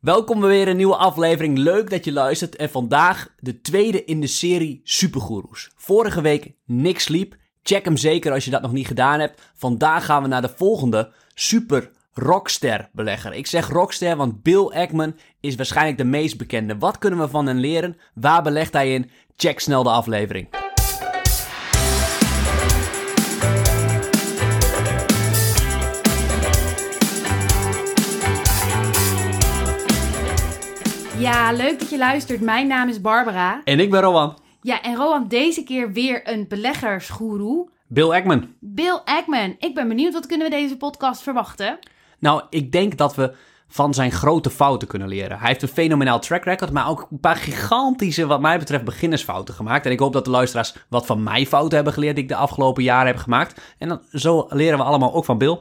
Welkom bij weer een nieuwe aflevering. Leuk dat je luistert. En vandaag de tweede in de serie Supergoeroes. Vorige week Nick Sleep. Check hem zeker als je dat nog niet gedaan hebt. Vandaag gaan we naar de volgende super rockster belegger. Ik zeg rockster, want Bill Ackman is waarschijnlijk de meest bekende. Wat kunnen we van hem leren? Waar belegt hij in? Check snel de aflevering. Ja, leuk dat je luistert. Mijn naam is Barbara. En ik ben Rowan. Ja, en Rowan, deze keer weer een beleggersgoeroe. Bill Ackman. Bill Ackman. Ik ben benieuwd, wat kunnen we deze podcast verwachten? Nou, ik denk dat we van zijn grote fouten kunnen leren. Hij heeft een fenomenaal track record, maar ook een paar gigantische, wat mij betreft, beginnersfouten gemaakt. En ik hoop dat de luisteraars wat van mijn fouten hebben geleerd die ik de afgelopen jaren heb gemaakt. En dan, zo leren we allemaal ook van Bill.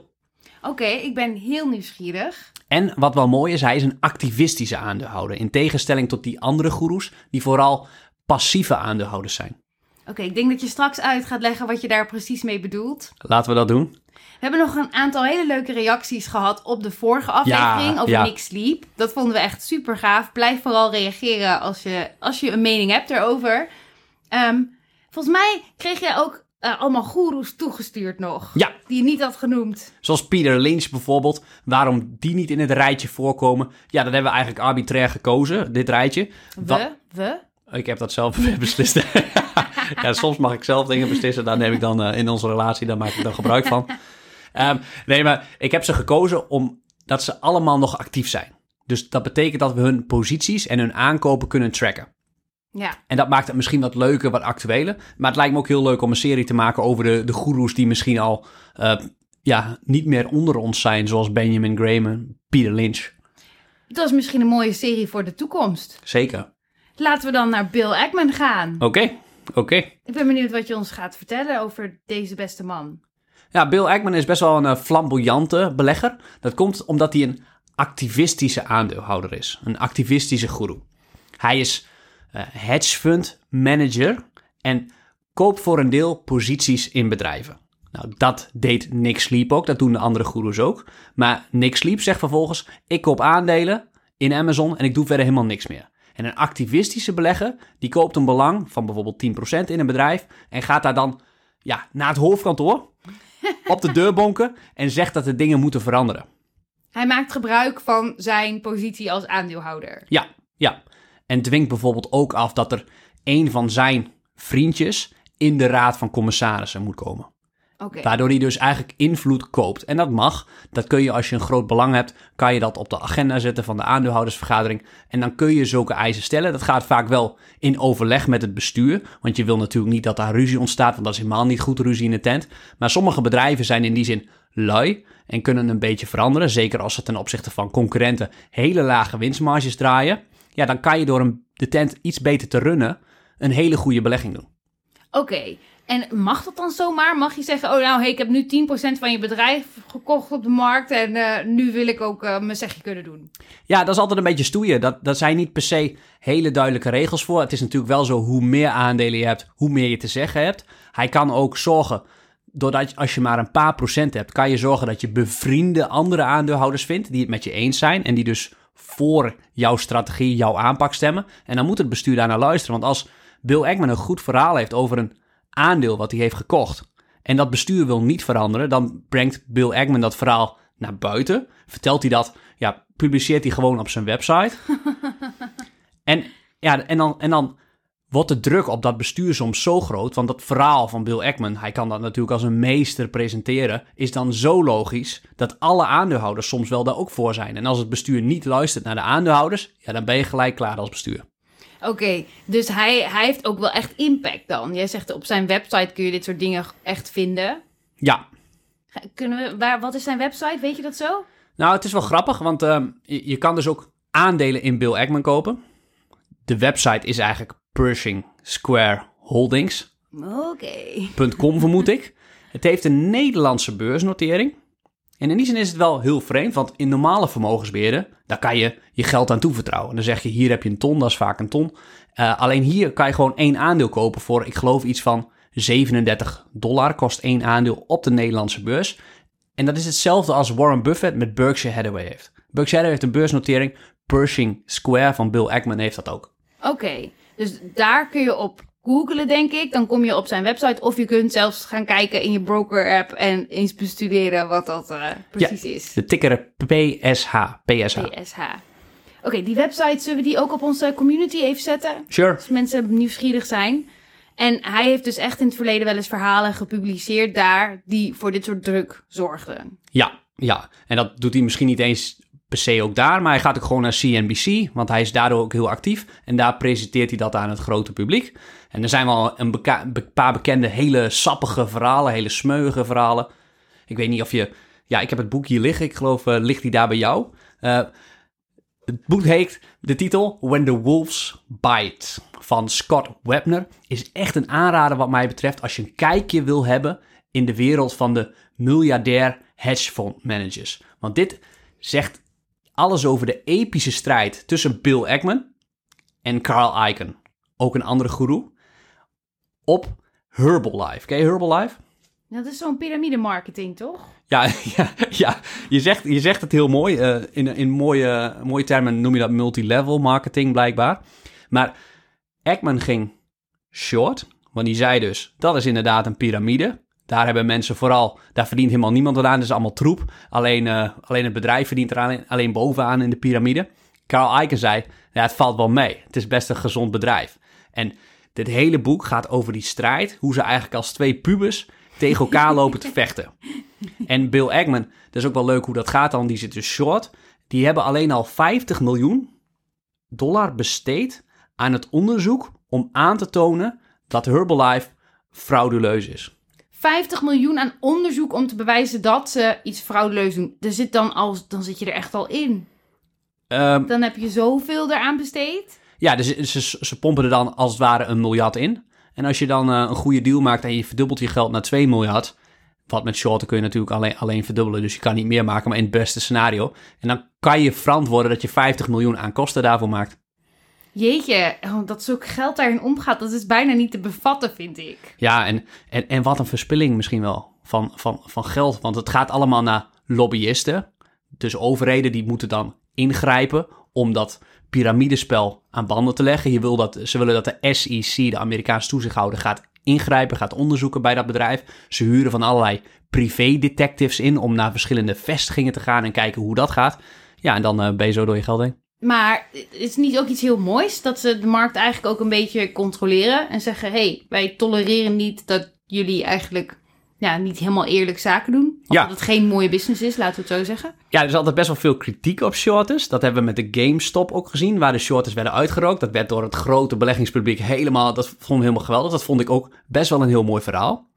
Oké, ik ben heel nieuwsgierig. En wat wel mooi is, hij is een activistische aandeelhouder. In tegenstelling tot die andere goeroes, die vooral passieve aandeelhouders zijn. Oké, ik denk dat je straks uit gaat leggen wat je daar precies mee bedoelt. Laten we dat doen. We hebben nog een aantal hele leuke reacties gehad op de vorige aflevering Ja, over ja. Nick Sleep. Dat vonden we echt super gaaf. Blijf vooral reageren als je, als je een mening hebt erover. Ehm, volgens mij kreeg jij ook eh, allemaal goeroes toegestuurd nog. Ja. Die je niet had genoemd. Zoals Peter Lynch bijvoorbeeld. Waarom die niet in het rijtje voorkomen. Ja, dat hebben we eigenlijk arbitrair gekozen, dit rijtje. We, we. Ik heb dat zelf beslist. ja, soms mag ik zelf dingen beslissen. Daar neem ik dan eh, in onze relatie, daar maak ik dan gebruik van. Ehm, nee, maar ik heb ze gekozen omdat ze allemaal nog actief zijn. Dus dat betekent dat we hun posities en hun aankopen kunnen tracken. Ja. En dat maakt het misschien wat leuker, wat actueler. Maar het lijkt me ook heel leuk om een serie te maken over de, de goeroes die misschien al eh, ja, niet meer onder ons zijn. Zoals Benjamin Graham en Peter Lynch. Dat is misschien een mooie serie voor de toekomst. Zeker. Laten we dan naar Bill Ackman gaan. Oké, oké. Ik ben benieuwd wat je ons gaat vertellen over deze beste man. Ja, Bill Ackman is best wel een eh, flamboyante belegger. Dat komt omdat hij een activistische aandeelhouder is. Een activistische guru. Hij is hedge fund manager en koopt voor een deel posities in bedrijven. Nou, dat deed Nick Sleep ook. Dat doen de andere goeroes ook. Maar Nick Sleep zegt vervolgens: ik koop aandelen in Amazon en ik doe verder helemaal niks meer. En een activistische belegger, die koopt een belang van bijvoorbeeld 10% in een bedrijf en gaat daar dan ja, naar het hoofdkantoor op de deur bonken en zegt dat de dingen moeten veranderen. Hij maakt gebruik van zijn positie als aandeelhouder. Ja, ja. En dwingt bijvoorbeeld ook af dat er een van zijn vriendjes in de raad van commissarissen moet komen. Oké. Waardoor hij dus eigenlijk invloed koopt. En dat mag. Dat kun je als je een groot belang hebt, kan je dat op de agenda zetten van de aandeelhoudersvergadering. En dan kun je zulke eisen stellen. Dat gaat vaak wel in overleg met het bestuur. Want je wil natuurlijk niet dat daar ruzie ontstaat, want dat is helemaal niet goed ruzie in de tent. Maar sommige bedrijven zijn in die zin lui en kunnen een beetje veranderen. Zeker als ze ten opzichte van concurrenten hele lage winstmarges draaien. Ja, dan kan je door een, de tent iets beter te runnen een hele goede belegging doen. Oké. En mag dat dan zomaar? Mag je zeggen, oh nou, hey, ik heb nu 10% van je bedrijf gekocht op de markt en eh, nu wil ik ook eh, mijn zegje kunnen doen. Ja, dat is altijd een beetje stoeien. Dat, dat zijn niet per se hele duidelijke regels voor. Het is natuurlijk wel zo, hoe meer aandelen je hebt, hoe meer je te zeggen hebt. Hij kan ook zorgen, doordat als je maar een paar procent hebt, kan je zorgen dat je bevriende andere aandeelhouders vindt die het met je eens zijn en die dus voor jouw strategie, jouw aanpak stemmen. En dan moet het bestuur daar naar luisteren. Want als Bill Ackman een goed verhaal heeft over een aandeel wat hij heeft gekocht en dat bestuur wil niet veranderen, dan brengt Bill Ackman dat verhaal naar buiten. Vertelt hij dat, ja, publiceert hij gewoon op zijn website. en, ja, en, dan, en dan wordt de druk op dat bestuur soms zo groot, want dat verhaal van Bill Ackman, hij kan dat natuurlijk als een meester presenteren, is dan zo logisch dat alle aandeelhouders soms wel daar ook voor zijn. En als het bestuur niet luistert naar de aandeelhouders, ja, dan ben je gelijk klaar als bestuur. Oké, dus hij, hij heeft ook wel echt impact dan. Jij zegt op zijn website kun je dit soort dingen echt vinden. Ja, Kunnen we, waar, wat is zijn website? Weet je dat zo? Nou, het is wel grappig, want ehm, je, je kan dus ook aandelen in Bill Ackman kopen. De website is eigenlijk Pershing Square Holdings.com, Oké. vermoed ik. Het heeft een Nederlandse beursnotering. En in die zin is het wel heel vreemd, want in normale vermogensbeheerden, daar kan je je geld aan toevertrouwen. Dan zeg je, hier heb je een ton, dat is vaak een ton. Eh, alleen hier kan je gewoon één aandeel kopen voor, ik geloof, iets van 37 dollar kost één aandeel op de Nederlandse beurs. En dat is hetzelfde als Warren Buffett met Berkshire Hathaway heeft. Berkshire Hathaway heeft een beursnotering. Pershing Square van Bill Ackman heeft dat ook. Oké, dus daar kun je op googlen, denk ik. Dan kom je op zijn website. Of je kunt zelfs gaan kijken in je broker-app en eens bestuderen wat dat uh, precies is. De ticker PSH. PSH. PSH. Oké, die website, zullen we die ook op onze community even zetten? Sure. Als mensen nieuwsgierig zijn. En hij heeft dus echt in het verleden wel eens verhalen gepubliceerd daar die voor dit soort druk zorgden. Ja, ja. En dat doet hij misschien niet eens per se ook daar, maar hij gaat ook gewoon naar CNBC, want hij is daardoor ook heel actief. En daar presenteert hij dat aan het grote publiek. En er zijn wel een paar bekende, hele sappige verhalen, hele smeuige verhalen. Ik weet niet of je... Ja, ik heb het boek hier liggen. Ik geloof, uh, ligt die daar bij jou? Uh, het boek heet de titel When the Wolves Bite van Scott Webner. Is echt een aanrader wat mij betreft als je een kijkje wil hebben in de wereld van de miljardair hedge fund managers. Want dit zegt alles over de epische strijd tussen Bill Ackman en Carl Icahn, ook een andere guru, op Herbalife. Ken je Herbalife? Dat is zo'n piramide marketing, toch? Ja, ja, ja. Je, zegt, je zegt het heel mooi. Uh, in in mooie, mooie termen noem je dat multilevel marketing blijkbaar. Maar Ekman ging short, want die zei dus, dat is inderdaad een piramide. Daar hebben mensen vooral, daar verdient helemaal niemand aan, dat is allemaal troep. Alleen, uh, alleen het bedrijf verdient er alleen, alleen bovenaan in de piramide. Carl Eiken zei, ja, het valt wel mee. Het is best een gezond bedrijf. En dit hele boek gaat over die strijd, hoe ze eigenlijk als twee pubers tegen elkaar lopen te vechten. En Bill Ackman, dat is ook wel leuk hoe dat gaat dan, die zit dus short. Die hebben alleen al 50 miljoen dollar besteed aan het onderzoek om aan te tonen dat Herbalife frauduleus is. 50 miljoen aan onderzoek om te bewijzen dat ze iets frauduleus doen. Er zit dan, als, dan zit je er echt al in. Um, dan heb je zoveel eraan besteed. Ja, dus ze, ze pompen er dan als het ware een miljard in. En als je dan uh, een goede deal maakt en je verdubbelt je geld naar 2 miljard. Wat met shorten kun je natuurlijk alleen, alleen verdubbelen. Dus je kan niet meer maken, maar in het beste scenario. En dan kan je verantwoorden dat je 50 miljoen aan kosten daarvoor maakt. Jeetje, oh, dat zulk geld daarin omgaat, dat is bijna niet te bevatten, vind ik. Ja, en, en, en wat een verspilling misschien wel van, van, van geld. Want het gaat allemaal naar lobbyisten. Dus overheden die moeten dan ingrijpen om dat piramidespel aan banden te leggen. Je wil dat, ze willen dat de SEC, de Amerikaanse toezichthouder, gaat ingrijpen, gaat onderzoeken bij dat bedrijf. Ze huren van allerlei privé-detectives in om naar verschillende vestigingen te gaan en kijken hoe dat gaat. Ja, en dan uh, ben je zo door je geld heen. Maar is het niet ook iets heel moois dat ze de markt eigenlijk ook een beetje controleren en zeggen: hé, hey, wij tolereren niet dat jullie eigenlijk ja, niet helemaal eerlijk zaken doen. Of Ja. dat het geen mooie business is, laten we het zo zeggen. Ja, er is altijd best wel veel kritiek op shorters. Dat hebben we met de GameStop ook gezien, waar de shorters werden uitgerookt. Dat werd door het grote beleggingspubliek helemaal, dat vonden we helemaal geweldig. Dat vond ik ook best wel een heel mooi verhaal.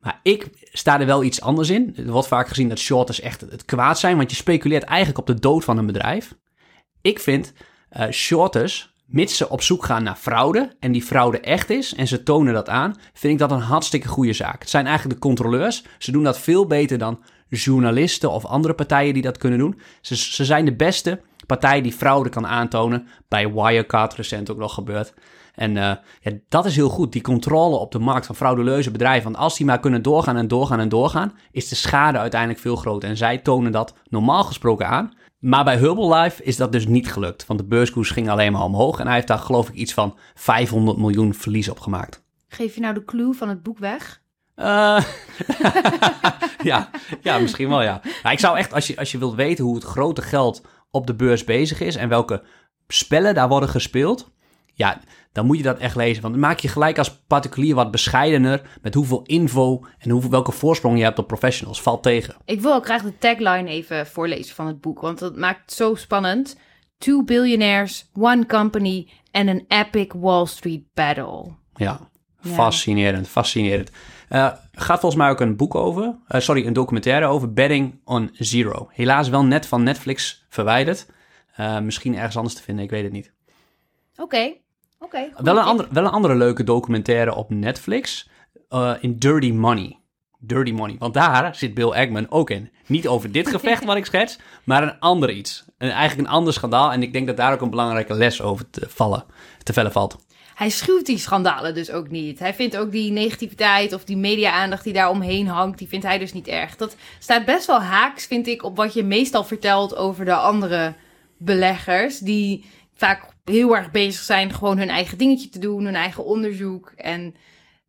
Maar ik sta er wel iets anders in. Er wordt vaak gezien dat shorters echt het kwaad zijn, want je speculeert eigenlijk op de dood van een bedrijf. Ik vind eh, shorters, mits ze op zoek gaan naar fraude en die fraude echt is en ze tonen dat aan, vind ik dat een hartstikke goede zaak. Het zijn eigenlijk de controleurs. Ze doen dat veel beter dan journalisten of andere partijen die dat kunnen doen. Ze, ze zijn de beste partij die fraude kan aantonen. Bij Wirecard recent ook nog gebeurd. En uh, ja, dat is heel goed, die controle op de markt van frauduleuze bedrijven. Want als die maar kunnen doorgaan en doorgaan en doorgaan, is de schade uiteindelijk veel groter. En zij tonen dat normaal gesproken aan. Maar bij Herbalife is dat dus niet gelukt. Want de beurskoers ging alleen maar omhoog. En hij heeft daar geloof ik iets van 500 miljoen verlies op gemaakt. Geef je nou de clue van het boek weg? Uh, ja, ja, misschien wel ja. Maar ik zou echt, als je, als je wilt weten hoe het grote geld op de beurs bezig is en welke spellen daar worden gespeeld, ja, dan moet je dat echt lezen. Want dan maak je gelijk als particulier wat bescheidener met hoeveel info en hoeveel, welke voorsprong je hebt op professionals. Valt tegen. Ik wil ook graag de tagline even voorlezen van het boek, want dat maakt het zo spannend. Two billionaires, one company and an epic Wall Street battle. Ja, fascinerend, fascinerend. Uh, gaat volgens mij ook een boek over, uh, sorry, een documentaire over Betting on Zero. Helaas wel net van Netflix verwijderd. Uh, misschien ergens anders te vinden, ik weet het niet. Oké, okay. oké. Okay, wel, een andere, wel een andere leuke documentaire op Netflix, uh, in Dirty Money. Dirty Money, want daar zit Bill Ackman ook in. Niet over dit gevecht wat ik schets, maar een ander iets. Een, eigenlijk een ander schandaal en ik denk dat daar ook een belangrijke les over te, vallen, te vellen valt. Hij schuwt die schandalen dus ook niet. Hij vindt ook die negativiteit of die media-aandacht die daar omheen hangt, die vindt hij dus niet erg. Dat staat best wel haaks, vind ik, op wat je meestal vertelt over de andere beleggers die vaak heel erg bezig zijn gewoon hun eigen dingetje te doen, hun eigen onderzoek. En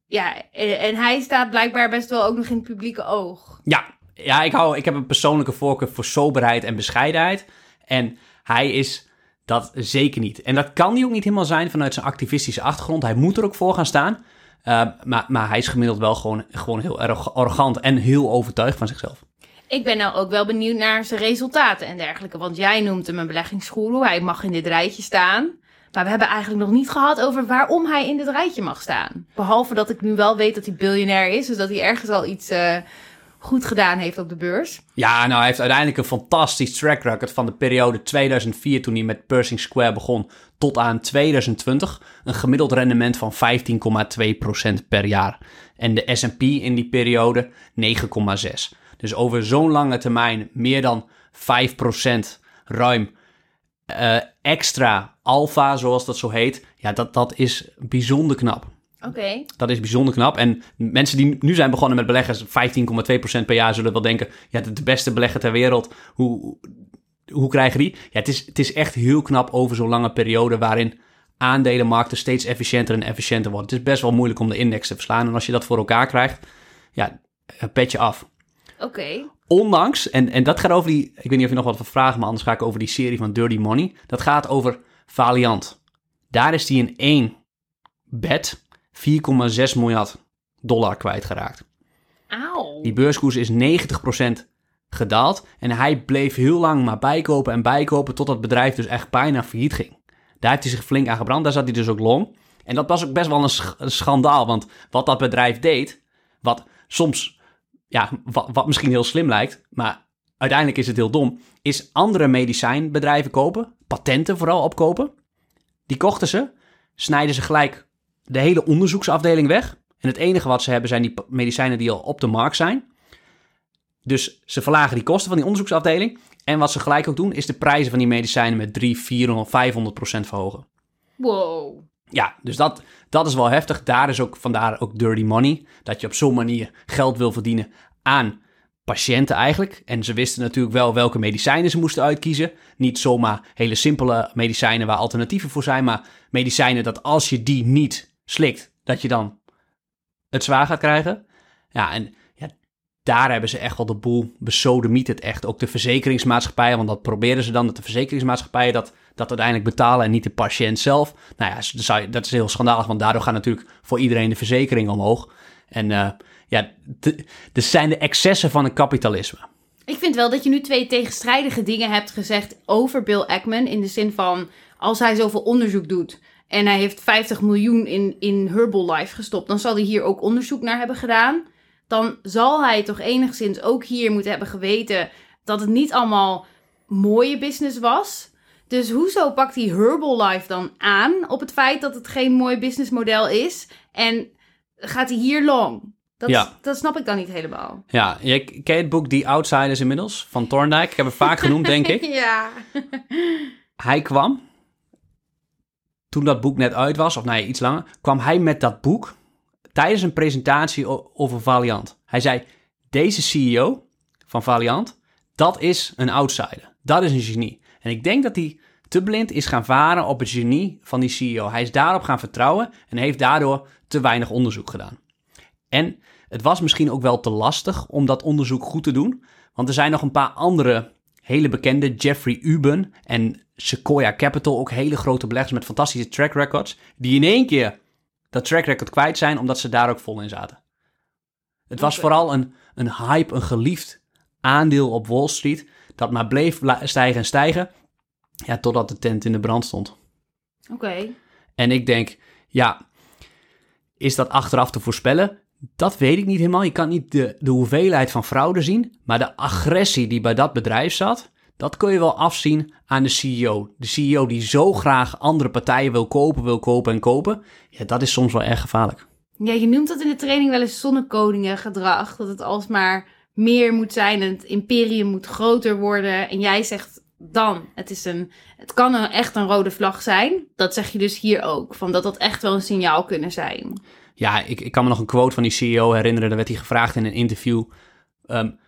ja, en, hij staat blijkbaar best wel ook nog in het publieke oog. Ja, ja ik, hou, ik heb een persoonlijke voorkeur voor soberheid en bescheidenheid. En hij is dat zeker niet. En dat kan hij ook niet helemaal zijn vanuit zijn activistische achtergrond. Hij moet er ook voor gaan staan. Uh, maar, maar hij is gemiddeld wel gewoon, gewoon heel erg arrogant en heel overtuigd van zichzelf. Ik ben nou ook wel benieuwd naar zijn resultaten en dergelijke. Want jij noemt hem een beleggingsgoeroe. Hij mag in dit rijtje staan. Maar we hebben eigenlijk nog niet gehad over waarom hij in dit rijtje mag staan. Behalve dat ik nu wel weet dat hij biljonair is. Dus dat hij ergens al iets uh, goed gedaan heeft op de beurs. Ja, nou hij heeft uiteindelijk een fantastisch track record van de periode 2004 toen hij met Pershing Square begon tot aan 2020. Een gemiddeld rendement van 15,2% per jaar. En de S&P in die periode 9,6%. Dus over zo'n lange termijn meer dan 5% ruim uh, extra alfa, zoals dat zo heet. Ja, dat, dat is bijzonder knap. Oké. Okay. Dat is bijzonder knap. En mensen die nu zijn begonnen met beleggen, 15,2% per jaar, zullen wel denken: ja, de beste belegger ter wereld. Hoe, hoe krijgen die? Ja, het is, het is echt heel knap over zo'n lange periode waarin aandelenmarkten steeds efficiënter en efficiënter worden. Het is best wel moeilijk om de index te verslaan. En als je dat voor elkaar krijgt, ja, pet je af. Oké. Ondanks, en, en dat gaat over die, ik weet niet of je nog wat wil vragen, maar anders ga ik over die serie van Dirty Money. Dat gaat over Valiant. Daar is hij in één bed 4,6 miljard dollar kwijtgeraakt. Auw. Die beurskoers is 90% gedaald en hij bleef heel lang maar bijkopen en bijkopen tot dat bedrijf dus echt bijna failliet ging. Daar heeft hij zich flink aan gebrand, daar zat hij dus ook long. En dat was ook best wel een schandaal, want wat dat bedrijf deed, wat soms ja, wat, misschien heel slim lijkt, maar uiteindelijk is het heel dom, is andere medicijnbedrijven kopen, patenten vooral opkopen. Die kochten ze, snijden ze gelijk de hele onderzoeksafdeling weg. En het enige wat ze hebben zijn die medicijnen die al op de markt zijn. Dus ze verlagen die kosten van die onderzoeksafdeling. En wat ze gelijk ook doen, is de prijzen van die medicijnen met 3, 400, 500 procent verhogen. Wow. Ja, dus dat, dat is wel heftig. Daar is ook vandaar ook dirty money. Dat je op zo'n manier geld wil verdienen aan patiënten eigenlijk. En ze wisten natuurlijk wel welke medicijnen ze moesten uitkiezen. Niet zomaar hele simpele medicijnen waar alternatieven voor zijn, maar medicijnen dat als je die niet slikt, dat je dan het zwaar gaat krijgen. Ja, en daar hebben ze echt wel de boel besodemiet het echt. Ook de verzekeringsmaatschappijen, want dat proberen ze dan, dat de verzekeringsmaatschappijen dat dat uiteindelijk betalen en niet de patiënt zelf. Nou ja, dat is heel schandalig, want daardoor gaat natuurlijk voor iedereen de verzekering omhoog. En uh, ja, er zijn de excessen van het kapitalisme. Ik vind wel dat je nu twee tegenstrijdige dingen hebt gezegd over Bill Ackman. In de zin van, als hij zoveel onderzoek doet en hij heeft 50 miljoen in, in Herbalife gestopt, dan zal hij hier ook onderzoek naar hebben gedaan. Dan zal hij toch enigszins ook hier moeten hebben geweten dat het niet allemaal mooie business was. Dus hoezo pakt hij Herbalife dan aan op het feit dat het geen mooi businessmodel is? En gaat hij hier long? Dat, ja. dat snap ik dan niet helemaal. Ja, je, ken je het boek The Outsiders inmiddels van Thorndike? Ik heb het vaak genoemd, denk ik. ja. Hij kwam, toen dat boek net uit was, of nee, iets langer, kwam hij met dat boek tijdens een presentatie over Valiant. Hij zei, deze CEO van Valiant, dat is een outsider. Dat is een genie. En ik denk dat hij te blind is gaan varen op het genie van die CEO. Hij is daarop gaan vertrouwen en heeft daardoor te weinig onderzoek gedaan. En het was misschien ook wel te lastig om dat onderzoek goed te doen, want er zijn nog een paar andere hele bekende, Jeffrey Uben en Sequoia Capital, ook hele grote beleggers met fantastische track records, die in één keer dat track record kwijt zijn omdat ze daar ook vol in zaten. Het was vooral een, een hype, een geliefd aandeel op Wall Street, dat maar bleef stijgen en stijgen, ja, totdat de tent in de brand stond. Oké. En ik denk, ja, is dat achteraf te voorspellen? Dat weet ik niet helemaal. Je kan niet de, de hoeveelheid van fraude zien, maar de agressie die bij dat bedrijf zat, dat kun je wel afzien aan de CEO. De CEO die zo graag andere partijen wil kopen, wil kopen en kopen. Ja, dat is soms wel erg gevaarlijk. Ja, je noemt dat in de training wel eens zonnekoningen gedrag. Dat het alsmaar meer moet zijn en het imperium moet groter worden. En jij zegt dan, het, is een, het kan een, echt een rode vlag zijn. Dat zeg je dus hier ook, van dat dat echt wel een signaal kunnen zijn. Ja, ik, ik kan me nog een quote van die CEO herinneren. Daar werd hij gevraagd in een interview. Um,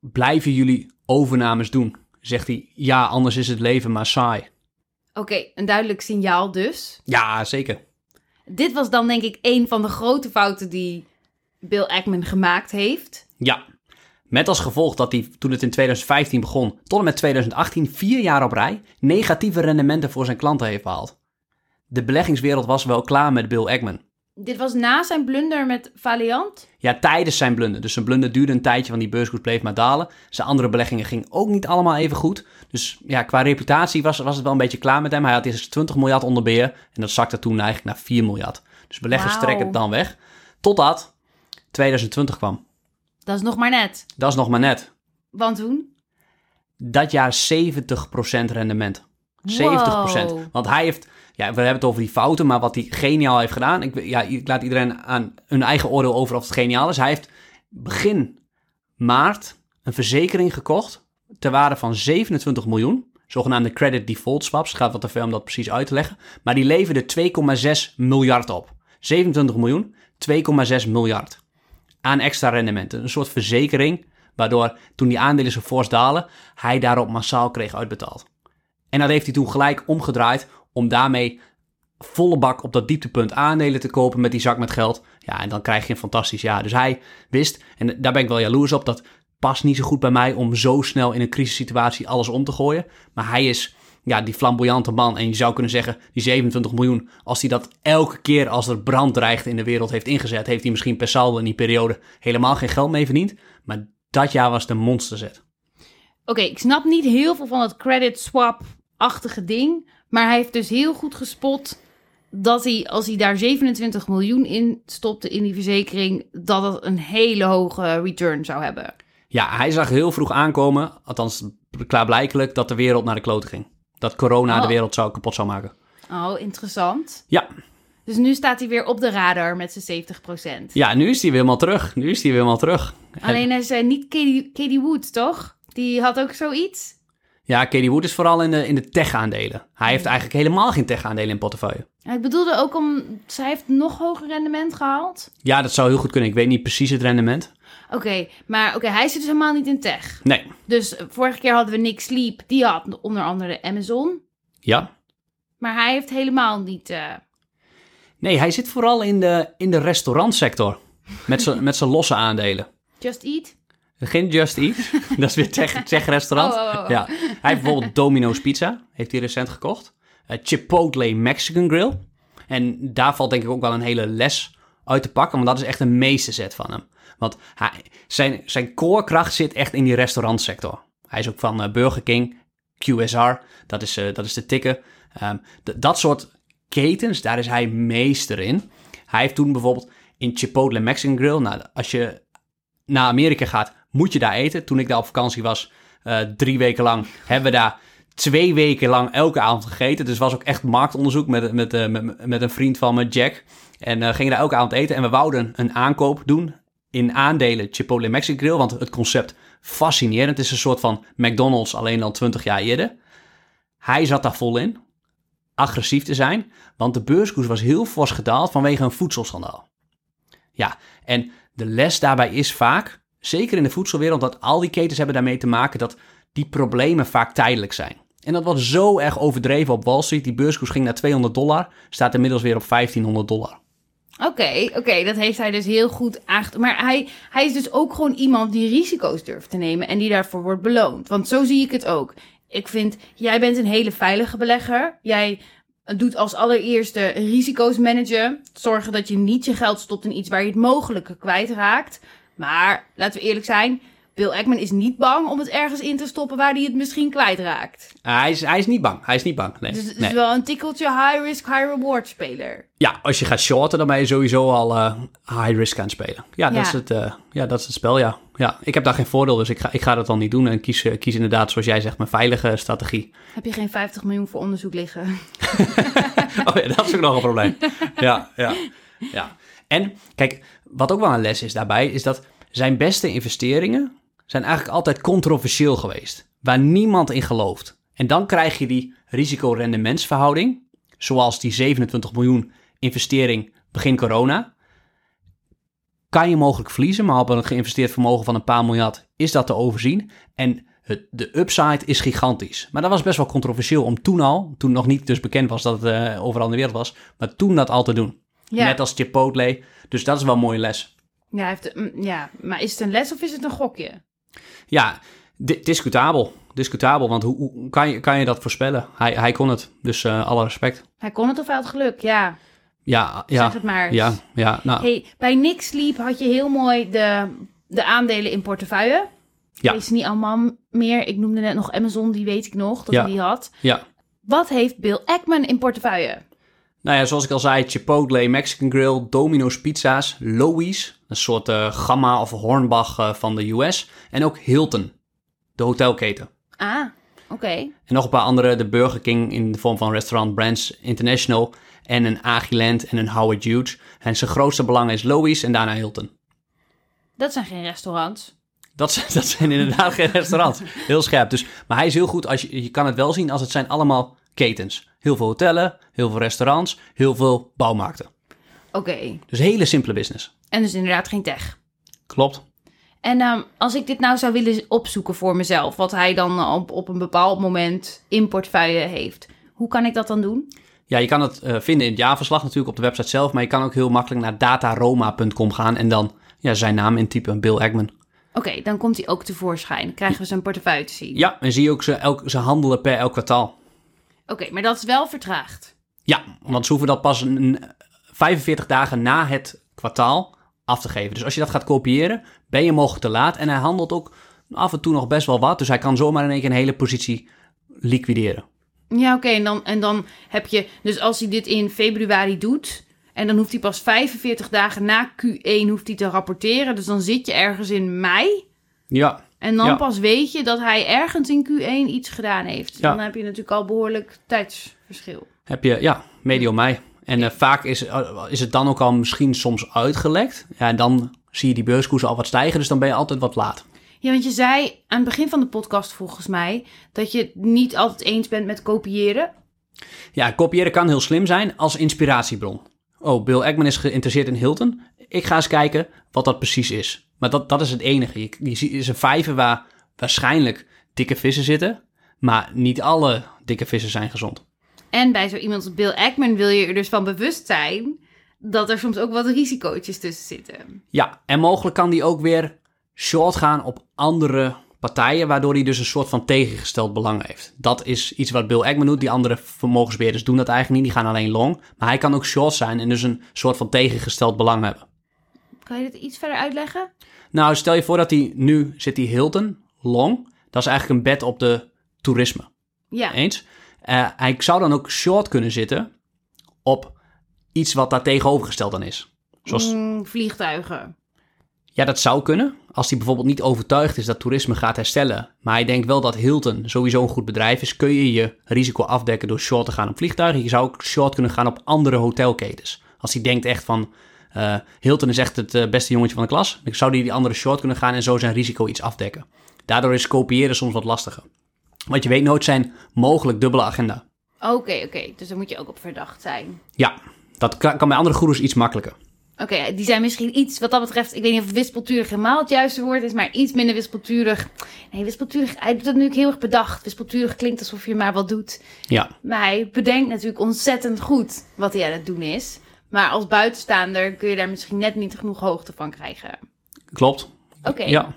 blijven jullie overnames doen? Zegt hij, ja, anders is het leven maar saai. Oké, een duidelijk signaal dus. Ja, zeker. Dit was dan denk ik een van de grote fouten die Bill Ackman gemaakt heeft. Ja. Met als gevolg dat hij toen het in 2015 begon, tot en met 2018, vier jaar op rij, negatieve rendementen voor zijn klanten heeft behaald. De beleggingswereld was wel klaar met Bill Ackman. Dit was na zijn blunder met Valiant. Ja, tijdens zijn blunder. Dus zijn blunder duurde een tijdje, want die beurskoers bleef maar dalen. Zijn andere beleggingen gingen ook niet allemaal even goed. Dus ja, qua reputatie was, was het wel een beetje klaar met hem. Hij had eerst 20 miljard onder beheer en dat zakte toen eigenlijk naar 4 miljard. Dus beleggers trekken het dan weg. Totdat 2020 kwam. Dat is nog maar net. Dat is nog maar net. Want toen? Dat jaar 70% rendement. 70%. Wow. Want hij heeft, ja, we hebben het over die fouten, maar wat hij geniaal heeft gedaan. Ik, ja, ik laat iedereen aan hun eigen oordeel over of het geniaal is. Hij heeft begin maart een verzekering gekocht ter waarde van 27 miljoen. Zogenaamde credit default swaps. Gaat wat te ver om dat precies uit te leggen. Maar die leverde 2,6 miljard op. 27 miljoen, 2,6 miljard. Aan extra rendementen. Een soort verzekering, waardoor toen die aandelen zo fors dalen, hij daarop massaal kreeg uitbetaald. En dat heeft hij toen gelijk omgedraaid om daarmee volle bak op dat dieptepunt aandelen te kopen met die zak met geld. Ja, en dan krijg je een fantastisch jaar. Dus hij wist, en daar ben ik wel jaloers op, dat past niet zo goed bij mij om zo snel in een crisissituatie alles om te gooien. Maar hij is ja, die flamboyante man. En je zou kunnen zeggen, die 27 miljoen, als hij dat elke keer als er brand dreigt in de wereld heeft ingezet, heeft hij misschien per saldo in die periode helemaal geen geld mee verdiend. Maar dat jaar was de monsterzet. Oké, ik snap niet heel veel van het credit swap-achtige ding. Maar hij heeft dus heel goed gespot dat hij, als hij daar 27 miljoen in stopte in die verzekering, dat het een hele hoge return zou hebben. Ja, hij zag heel vroeg aankomen, althans klaarblijkelijk, dat de wereld naar de klote ging. Dat corona de Oh. wereld zou kapot zou maken. Oh, interessant. Ja, Dus nu staat hij weer op de radar met zijn 70%. ja nu is hij weer helemaal terug. Nu is hij weer helemaal terug. Alleen hij is eh, niet Katie, Katie Wood, toch? Die had ook zoiets. Ja, Katie Wood is vooral in de, in de tech-aandelen. Hij heeft eigenlijk helemaal geen tech-aandelen in portefeuille. Ja, Ik bedoelde ook om... Zij heeft nog hoger rendement gehaald. Ja, dat zou heel goed kunnen. Ik weet niet precies het rendement. Oké, maar oké, hij zit dus helemaal niet in tech. Nee. Dus eh, vorige keer hadden we Nick Sleep. Die had onder andere Amazon. Ja? Maar hij heeft helemaal niet... eh, Nee, hij zit vooral in de, in de restaurantsector. Met zijn met zijn losse aandelen. Just Eat. Geen Just Eat. dat is weer tech, tech restaurant. Oh, oh, oh. Ja. Hij heeft bijvoorbeeld Domino's Pizza. Heeft hij recent gekocht. Eh, Chipotle Mexican Grill. En daar valt denk ik ook wel een hele les uit te pakken. Want dat is echt een meesterzet van hem. Want hij, zijn, zijn core-kracht zit echt in die restaurantsector. Hij is ook van eh, Burger King, QSR. Dat is, eh, dat is de tikken. Ehm, d- dat soort ketens, daar is hij meester in. Hij heeft toen bijvoorbeeld in Chipotle Mexican Grill... Nou, als je naar Amerika gaat, moet je daar eten. Toen ik daar op vakantie was, eh, drie weken lang, hebben we daar twee weken lang elke avond gegeten. Dus was ook echt marktonderzoek met, met, eh, met, met een vriend van me, Jack. En eh, gingen daar elke avond eten. En we wouden een aankoop doen in aandelen Chipotle Mexican Grill. Want het concept fascinerend. Het is een soort van McDonald's, alleen dan 20 jaar eerder. Hij zat daar vol in. Agressief te zijn. Want de beurskoers was heel fors gedaald vanwege een voedselschandaal. Ja, en de les daarbij is vaak, zeker in de voedselwereld, dat al die ketens hebben daarmee te maken dat die problemen vaak tijdelijk zijn. En dat wordt zo erg overdreven op Wall Street. Die beurskoers ging naar 200 dollar, staat inmiddels weer op 1500 dollar. Oké, oké, dat heeft hij dus heel goed aange... Maar hij, hij is dus ook gewoon iemand die risico's durft te nemen en die daarvoor wordt beloond. Want zo zie ik het ook. Ik vind, jij bent een hele veilige belegger. Jij doet als allereerste risico's managen. Zorgen dat je niet je geld stopt in iets waar je het mogelijke kwijtraakt. Maar, laten we eerlijk zijn, Bill Ackman is niet bang om het ergens in te stoppen waar hij het misschien kwijtraakt. Uh, hij, is, hij is niet bang. Hij is niet bang. Nee. Dus het is wel een tikkeltje high risk, high reward speler. Ja, als je gaat shorten, dan ben je sowieso al uh, high risk aan het spelen. Ja, dat. Is het, uh, ja dat is het spel, ja. ja. Ik heb daar geen voordeel, dus ik ga, ik ga dat dan niet doen. En kies, uh, kies inderdaad, zoals jij zegt, mijn veilige strategie. Heb je geen 50 miljoen voor onderzoek liggen? oh ja, dat is ook nog een probleem. ja, ja, ja. En kijk, wat ook wel een les is daarbij, is dat zijn beste investeringen zijn eigenlijk altijd controversieel geweest. Waar niemand in gelooft. En dan krijg je die risico-rendementsverhouding, zoals die 27 miljoen investering begin corona. Kan je mogelijk verliezen, maar op een geïnvesteerd vermogen van een paar miljard is dat te overzien. En Het, de upside is gigantisch. Maar dat was best wel controversieel om toen al, toen nog niet dus bekend was dat het eh, overal in de wereld was, maar toen dat al te doen. Ja. Net als Chipotle. Dus dat is wel een mooie les. Ja, heeft, mm, ja, maar is het een les of is het een gokje? Ja, di- discutabel. Discutabel, want hoe, hoe kan, je, kan je dat voorspellen? Hij, hij kon het, dus eh, alle respect. Hij kon het of hij had geluk, ja. Ja, ja, Zeg het maar. ja, ja. Nou, Hey, bij Nick Sleep had je heel mooi de, de aandelen in portefeuille. Ja. Ze niet allemaal meer. Ik noemde net nog Amazon, die weet ik nog dat Ja. hij die had. ja. Wat heeft Bill Ackman in portefeuille? Nou ja, zoals ik al zei, Chipotle, Mexican Grill, Domino's Pizza's, Loewy's, een soort eh, Gamma of Hornbach eh, van de US. En ook Hilton, de hotelketen. Ah, oké. En nog een paar andere, de Burger King in de vorm van Restaurant Brands International en een Agiland en een Howard Hughes. En zijn grootste belang is Loewy's en daarna Hilton. Dat zijn geen restaurants. Dat, zijn- dat zijn inderdaad geen restaurants. Heel scherp. Dus, maar hij is heel goed, als je, je kan het wel zien als het zijn allemaal ketens. Heel veel hotellen, heel veel restaurants, heel veel bouwmarkten. Oké. Dus hele simpele business. En dus inderdaad geen tech. Klopt. En ehm, als ik dit nou zou willen opzoeken voor mezelf, wat hij dan op, op een bepaald moment in portefeuille heeft, hoe kan ik dat dan doen? Ja, je kan het eh, vinden in het jaarverslag natuurlijk op de website zelf, maar je kan ook heel makkelijk naar dataroma.com gaan en dan ja, zijn naam intypen, Bill Ackman. Oké, dan komt hij ook tevoorschijn. Krijgen we zijn portefeuille te zien. Ja, en zie je ook ze, elk, ze handelen per elk kwartaal. Oké, maar dat is wel vertraagd. Ja, want ze hoeven dat pas een, 45 dagen na het kwartaal af te geven. Dus als je dat gaat kopiëren, ben je mogelijk te laat. En hij handelt ook af en toe nog best wel wat. Dus hij kan zomaar in één keer een hele positie liquideren. Ja, oké. en, dan, en dan heb je, dus als hij dit in februari doet, en dan hoeft hij pas 45 dagen na Q1 hoeft hij te rapporteren. Dus dan zit je ergens in mei. Ja, En dan Ja. pas weet je dat hij ergens in Q1 iets gedaan heeft. Ja. Dan heb je natuurlijk al behoorlijk tijdsverschil. heb je, ja, medio mei. En eh, vaak is, eh, is het dan ook al misschien soms uitgelekt. Ja, en dan zie je die beurskoersen al wat stijgen. Dus dan ben je altijd wat laat. Ja, want je zei aan het begin van de podcast volgens mij dat je het niet altijd eens bent met kopiëren. Ja, kopiëren kan heel slim zijn als inspiratiebron. Oh, Bill Ackman is geïnteresseerd in Hilton. Ik ga eens kijken wat dat precies is. Maar dat, dat is het enige. Je, je ziet, is een vijver waar waarschijnlijk dikke vissen zitten. Maar niet alle dikke vissen zijn gezond. En bij zo iemand als Bill Ackman wil je er dus van bewust zijn dat er soms ook wat risicootjes tussen zitten. Ja, en mogelijk kan die ook weer short gaan op andere partijen, waardoor hij dus een soort van tegengesteld belang heeft. Dat is iets wat Bill Ackman doet. Die andere vermogensbeheerders doen dat eigenlijk niet. Die gaan alleen long. Maar hij kan ook short zijn en dus een soort van tegengesteld belang hebben. Kan je dit iets verder uitleggen? Nou, stel je voor dat hij nu zit die Hilton long. Dat is eigenlijk een bet op de toerisme. Ja. Eens? Eh, hij zou dan ook short kunnen zitten op iets wat daar tegenovergesteld dan is. Zoals, Mm, vliegtuigen. ja, dat zou kunnen. Als hij bijvoorbeeld niet overtuigd is dat toerisme gaat herstellen. Maar hij denkt wel dat Hilton sowieso een goed bedrijf is. Kun je je risico afdekken door short te gaan op vliegtuigen. Je zou ook short kunnen gaan op andere hotelketens. Als hij denkt echt van... eh, Hilton is echt het eh, beste jongetje van de klas. Dan zou hij die andere short kunnen gaan en zo zijn risico iets afdekken. Daardoor is kopiëren soms wat lastiger. Want je weet nooit zijn mogelijk dubbele agenda. Oké, oké. Dus daar moet je ook op verdacht zijn. Ja, dat kan, bij andere goeroes iets makkelijker. Oké, die zijn misschien iets wat dat betreft. Ik weet niet of wispelturig helemaal het juiste woord is, maar iets minder wispelturig. Nee, wispelturig. Hij doet het nu heel erg bedacht. Wispelturig klinkt alsof je maar wat doet. Ja, Maar hij bedenkt natuurlijk ontzettend goed wat hij aan het doen is. Maar als buitenstaander kun je daar misschien net niet genoeg hoogte van krijgen. klopt. Oké. Ja,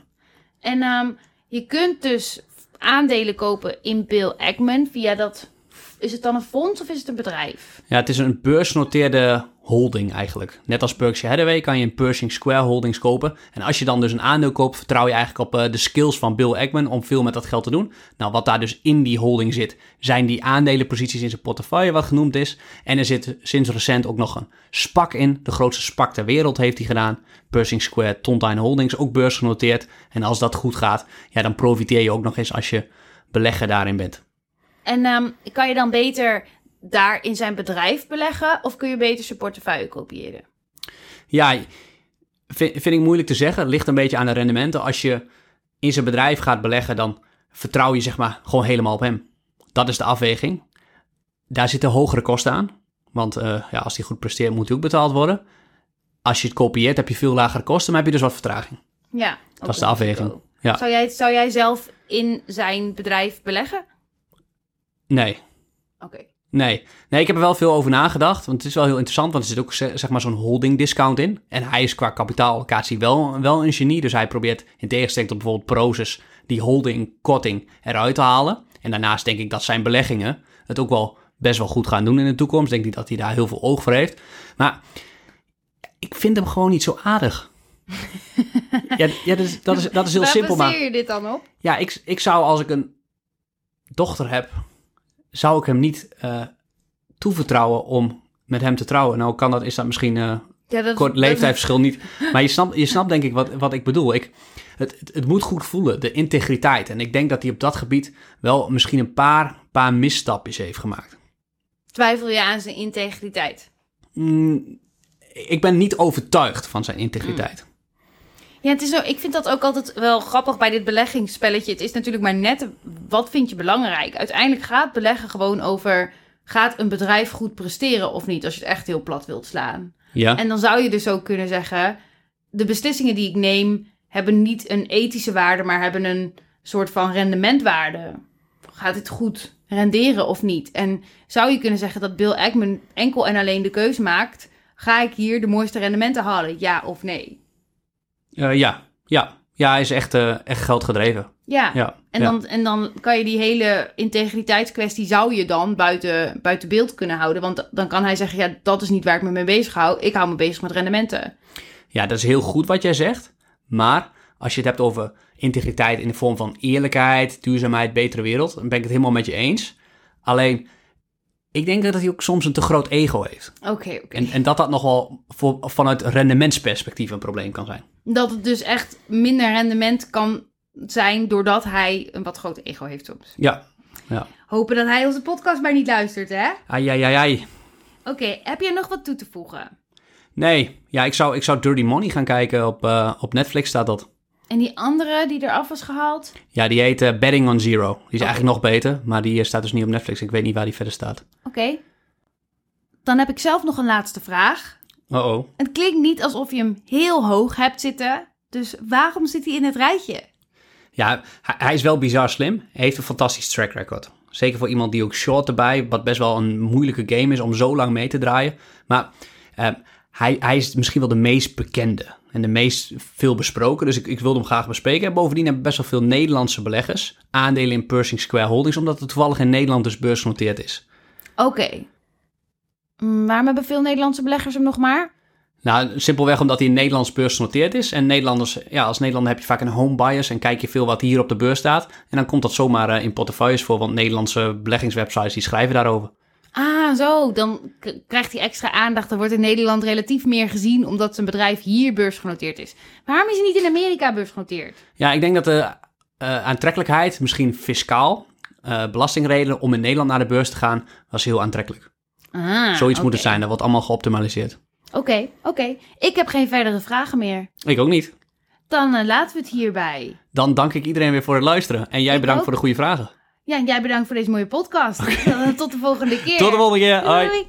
En ehm, je kunt dus aandelen kopen in Bill Ackman via dat. Is het dan een fonds of is het een bedrijf? Ja, het is een beursgenoteerde holding eigenlijk. Net als Berkshire Hathaway kan je een Pershing Square Holdings kopen. En als je dan dus een aandeel koopt, vertrouw je eigenlijk op eh, de skills van Bill Ackman om veel met dat geld te doen. Nou, wat daar dus in die holding zit, zijn die aandelenposities in zijn portefeuille, wat genoemd is. En er zit sinds recent ook nog een SPAC in. De grootste SPAC ter wereld heeft hij gedaan. Pershing Square Tontine Holdings, ook beursgenoteerd. En als dat goed gaat, ja, dan profiteer je ook nog eens als je belegger daarin bent. En ehm, kan je dan beter daar in zijn bedrijf beleggen of kun je beter zijn portefeuille kopiëren? Ja, vind, vind ik moeilijk te zeggen. Het ligt een beetje aan de rendementen. Als je in zijn bedrijf gaat beleggen, dan vertrouw je zeg maar gewoon helemaal op hem. Dat is de afweging. Daar zitten hogere kosten aan. Want eh, ja, als die goed presteert, moet hij ook betaald worden. Als je het kopieert, heb je veel lagere kosten, maar heb je dus wat vertraging. Ja, Dat is de afweging. Ja. Zou, jij, zou jij zelf in zijn bedrijf beleggen? Nee, Oké. Nee. Nee, ik heb er wel veel over nagedacht. Want het is wel heel interessant, want er zit ook ze- zeg maar zo'n holding discount in. En hij is qua kapitaalallocatie wel, wel een genie. Dus hij probeert in tegenstelling tot bijvoorbeeld Proces die holding korting eruit te halen. En daarnaast denk ik dat zijn beleggingen het ook wel best wel goed gaan doen in de toekomst. Denk ik dat hij daar heel veel oog voor heeft. Maar ik vind hem gewoon niet zo aardig. ja, ja dat, is, dat, is, dat is heel Waar simpel, maar... baseer je dit dan op? Ja, ik, ik zou als ik een dochter heb, zou ik hem niet eh, toevertrouwen om met hem te trouwen. Nou kan dat, is dat misschien Ja, dat, kort dat- leeftijdsverschil niet. Maar je snapt, je snapt denk ik wat, wat ik bedoel. Ik, het, het, het moet goed voelen, de integriteit. En ik denk dat hij op dat gebied wel misschien een paar, paar misstapjes heeft gemaakt. Twijfel je aan zijn integriteit? Mm, ik ben niet overtuigd van zijn integriteit. Ja, het is zo, ik vind dat ook altijd wel grappig bij dit beleggingsspelletje. Het is natuurlijk maar net wat vind je belangrijk. Uiteindelijk gaat beleggen gewoon over... gaat een bedrijf goed presteren of niet... als je het echt heel plat wilt slaan. Ja? En dan zou je dus ook kunnen zeggen... de beslissingen die ik neem hebben niet een ethische waarde... maar hebben een soort van rendementwaarde. Gaat het goed renderen of niet? En zou je kunnen zeggen dat Bill Ackman enkel en alleen de keuze maakt... ga ik hier de mooiste rendementen halen, ja of nee? Eh, ja, ja. Ja, hij is echt, eh, echt geldgedreven. Ja, Ja, En, ja. dan, en dan kan je die hele integriteitskwestie zou je dan buiten, buiten beeld kunnen houden. Want dan kan hij zeggen, ja, dat is niet waar ik me mee bezig hou. Ik hou me bezig met rendementen. Ja, dat is heel goed wat jij zegt. Maar als je het hebt over integriteit in de vorm van eerlijkheid, duurzaamheid, betere wereld, dan ben ik het helemaal met je eens. Alleen, ik denk dat hij ook soms een te groot ego heeft. Oké, oké. En, en dat dat nogal voor, vanuit rendementsperspectief een probleem kan zijn. Dat het dus echt minder rendement kan zijn doordat hij een wat groot ego heeft soms. Ja, ja. Hopen dat hij onze podcast maar niet luistert, hè? Ai, ai, ai, ai. Oké, heb je nog wat toe te voegen? Nee, ja, ik zou, ik zou Dirty Money gaan kijken. Op, eh, op Netflix staat dat. En die andere die eraf was gehaald? Ja, die heet eh, Betting on Zero. Die is eigenlijk nog beter, maar die eh, staat dus niet op Netflix. Ik weet niet waar die verder staat. Oké. Dan heb ik zelf nog een laatste vraag. Oh oh. Het klinkt niet alsof je hem heel hoog hebt zitten. Dus waarom zit hij in het rijtje? Ja, hij, hij is wel bizar slim. Hij heeft een fantastisch track record. Zeker voor iemand die ook short erbij, wat best wel een moeilijke game is om zo lang mee te draaien. Maar eh, hij, hij is misschien wel de meest bekende en de meest veel besproken. Dus ik, ik wilde hem graag bespreken. En bovendien hebben best wel veel Nederlandse beleggers aandelen in Pershing Square Holdings, omdat het toevallig in Nederland dus beursgenoteerd is. Oké. Mm, Waarom hebben veel Nederlandse beleggers hem nog maar? Nou, simpelweg omdat hij in Nederlands beursgenoteerd is. En Nederlanders, ja, als Nederlander heb je vaak een home bias en kijk je veel wat hier op de beurs staat. En dan komt dat zomaar eh, in portefeuilles voor, want Nederlandse beleggingswebsites die schrijven daarover. Ah, zo. Dan krijgt hij extra aandacht. Dan wordt in Nederland relatief meer gezien omdat zijn bedrijf hier beursgenoteerd is. Waarom is hij niet in Amerika beursgenoteerd? Ja, ik denk dat de eh, aantrekkelijkheid, misschien fiscaal, eh belastingredenen om in Nederland naar de beurs te gaan, was heel aantrekkelijk. Ah, Zoiets moet oké. het zijn, dat wordt allemaal geoptimaliseerd. Oké, oké. Ik heb geen verdere vragen meer. Ik ook niet. Dan eh, laten we het hierbij. Dan dank ik iedereen weer voor het luisteren. En jij Ik bedankt ook. voor de goede vragen. Ja, en jij bedankt voor deze mooie podcast. Tot de volgende keer. Tot de volgende keer. Hoi. Doei.